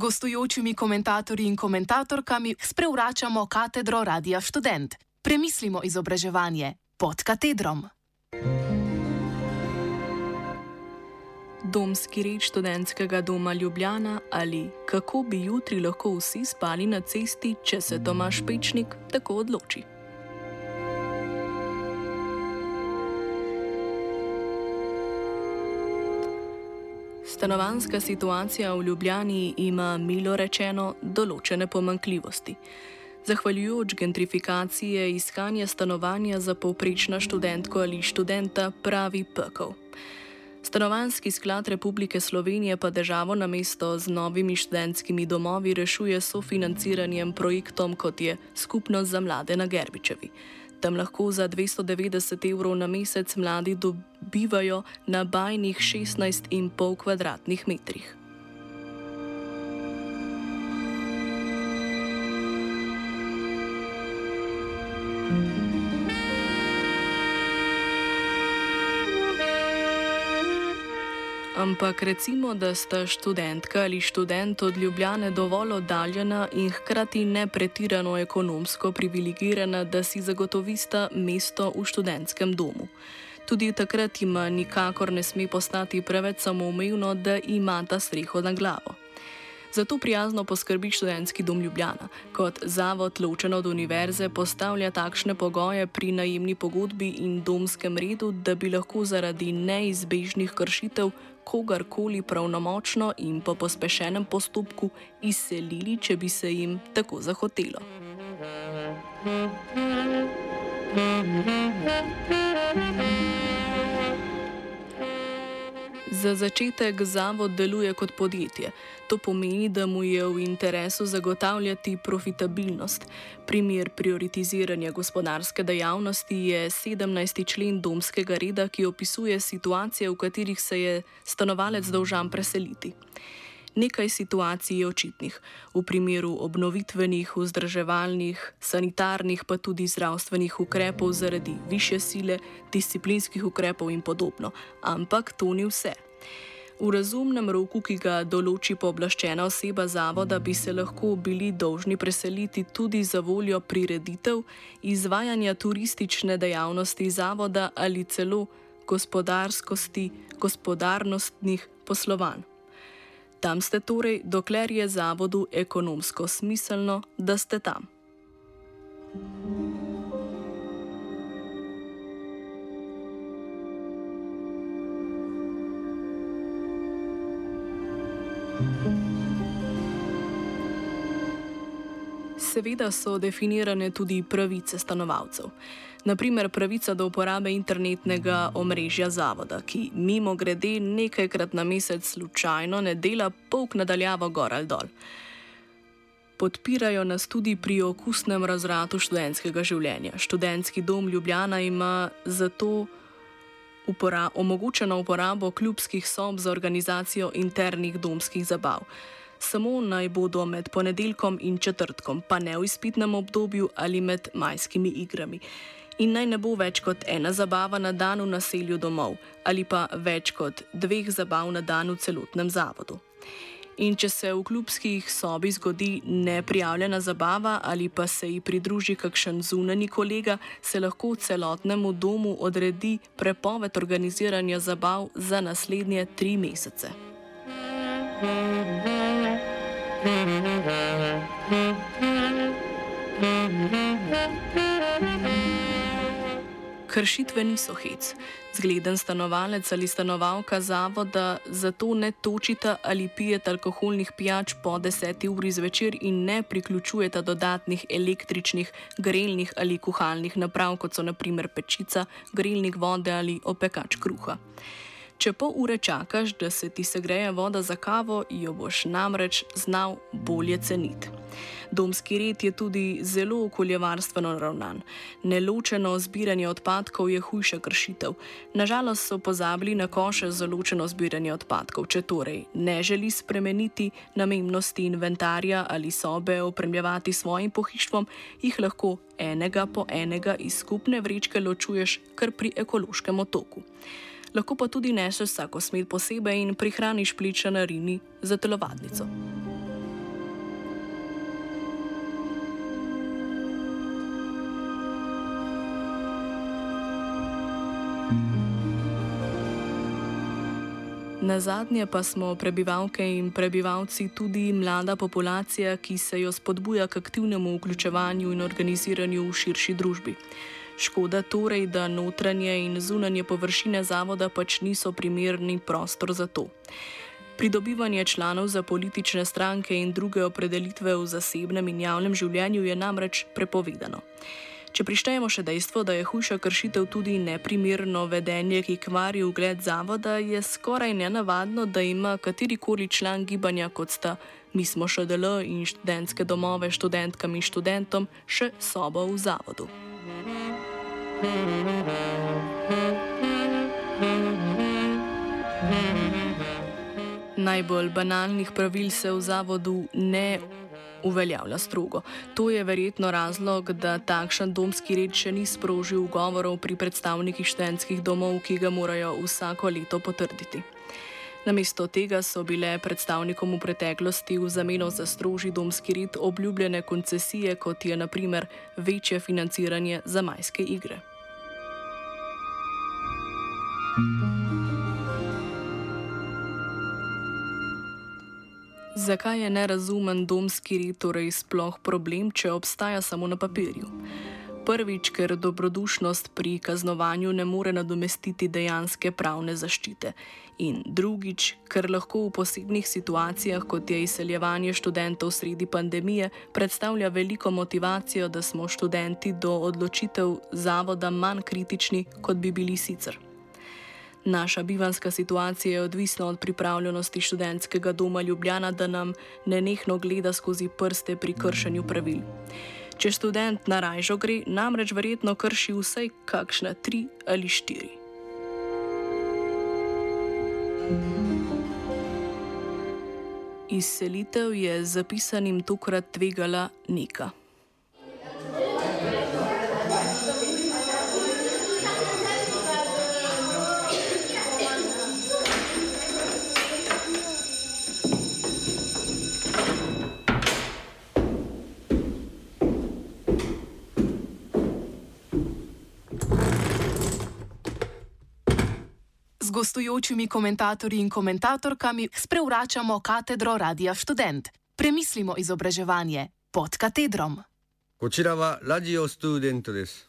gostujočimi komentatorji in komentatorkami sprevračamo katedro Radia Student. Premislimo izobraževanje pod katedrom. Domski red študentskega doma Ljubljana ali kako bi jutri lahko vsi spali na cesti, če se Tomaš Pečnik tako odloči. Stanovanska situacija v Ljubljani ima, milo rečeno, določene pomankljivosti. Zahvaljujoč gentrifikaciji je iskanje stanovanja za povprečno študentko ali študenta pravi pekel. Stanovanski sklad Republike Slovenije pa državo na mesto z novimi študentskimi domovi rešuje sofinanciranjem projektom, kot je Skupnost za mlade na Gerbičevi. Tam lahko za 290 evrov na mesec mladi dobivajo na bajnih 16,5 kvadratnih metrih. Ampak recimo, da sta študentka ali študent od Ljubljane dovolj oddaljena in hkrati ne pretirano ekonomsko privilegirana, da si zagotovista mesto v študentskem domu. Tudi takrat ima nikakor ne sme postati preveč samoumevno, da ima ta streho na glavo. Zato prijazno poskrbi študentski dom Ljubljana. Kot zavod ločen od univerze postavlja takšne pogoje pri najemni pogodbi in domskem redu, da bi lahko zaradi neizbežnih kršitev kogarkoli pravnomočno in po pospešenem postopku izselili, če bi se jim tako zahotelo. Za začetek zavod deluje kot podjetje. To pomeni, da mu je v interesu zagotavljati profitabilnost. Primer prioritiziranja gospodarske dejavnosti je 17. člen domskega reda, ki opisuje situacije, v katerih se je stanovalec dolžan preseliti. Nekaj situacij je očitnih. V primeru obnovitvenih, vzdrževalnih, sanitarnih, pa tudi zdravstvenih ukrepov zaradi više sile, disciplinskih ukrepov in podobno. Ampak to ni vse. V razumnem roku, ki ga določi pooblaščena oseba zavoda, bi se lahko bili dolžni preseliti tudi za voljo prireditev, izvajanja turistične dejavnosti zavoda ali celo gospodarskosti, gospodarnostnih poslovanj. Tam ste torej, dokler je zavodu ekonomsko smiselno, da ste tam. Seveda so definirane tudi pravice stanovalcev. Naprimer, pravica do uporabe internetnega omrežja zavoda, ki mimo grede nekajkrat na mesec slučajno ne dela polk nadaljavo gor ali dol. Podpirajo nas tudi pri okusnem razratu študentskega življenja. Študentski dom Ljubljana ima zato upora omogočeno uporabo klubskih sob za organizacijo internih domskih zabav samo naj bodo med ponedeljkom in četrtkom, pa ne v izpitnem obdobju ali med majskimi igrami. In naj ne bo več kot ena zabava na dan v naselju domov, ali pa več kot dveh zabav na dan v celotnem zavodu. In če se v klubskih sobi zgodi neprijavljena zabava ali pa se ji pridruži kakšen zunani kolega, se lahko celotnemu domu odredi prepoved organiziranja zabav za naslednje tri mesece. Kršitve niso hec. Zgleden stanovalec ali stanovalka zavoda zato ne točita ali pijeta alkoholnih pijač po 10 uri zvečer in ne priključujeta dodatnih električnih, grelnih ali kuhalnih naprav, kot so naprimer pečica, grelnik vode ali opekač kruha. Če pol ure čakaš, da se ti segreje voda za kavo, jo boš namreč znal bolje ceniti. Domski red je tudi zelo okoljevarstveno ravnan. Neločeno zbiranje odpadkov je hujša kršitev. Nažalost so pozabili na koše za ločeno zbiranje odpadkov. Če torej ne želi spremeniti namembnosti inventarja ali sobe opremljevati svojim pohištvom, jih lahko enega po enega iz skupne vrečke ločuješ kar pri ekološkem otoku lahko pa tudi neseš vsako smet posebej in prihraniš pri članarini za telovadnico. Na zadnje pa smo prebivalke in prebivalci tudi mlada populacija, ki se jo spodbuja k aktivnemu vključevanju in organiziranju v širši družbi. Škoda torej, da notranje in zunanje površine zavoda pač niso primerni prostor za to. Pridobivanje članov za politične stranke in druge opredelitve v zasebnem in javnem življenju je namreč prepovedano. Če prištejemo še dejstvo, da je hujša kršitev tudi neprimerno vedenje, ki kvari ugled zavoda, je skoraj nenavadno, da ima katerikoli član gibanja, kot sta mi smo ŠDL in študentske domove študentkam in študentom, še sobo v zavodu. Najbolj banalnih pravil se v zavodu ne uveljavlja strogo. To je verjetno razlog, da takšen domski red še ni sprožil govorov pri predstavnikih študentskih domov, ki ga morajo vsako leto potrditi. Namesto tega so bile predstavnikom v preteklosti v zameno za strožji domski red obljubljene koncesije, kot je naprimer večje financiranje za majske igre. Zakaj je nerazumen domski red torej sploh problem, če obstaja samo na papirju? Prvič, ker dobrodušnost pri kaznovanju ne more nadomestiti dejanske pravne zaščite. In drugič, ker lahko v posebnih situacijah, kot je izseljevanje študentov sredi pandemije, predstavlja veliko motivacijo, da smo študenti do odločitev zavoda manj kritični, kot bi bili sicer. Naša bivanska situacija je odvisna od pripravljenosti študentskega doma Ljubljana, da nam nenehno gleda skozi prste pri kršenju pravil. Če študent na rajžo gre, namreč verjetno krši vsaj kakšna tri ali štiri. Izselitev je zapisanim tokrat tvegala neka. z gostujočimi komentatorji in komentatorkami sprevračamo katedro Radia Student. Premislimo izobraževanje pod katedrom. こちらはラジオストゥーデントです。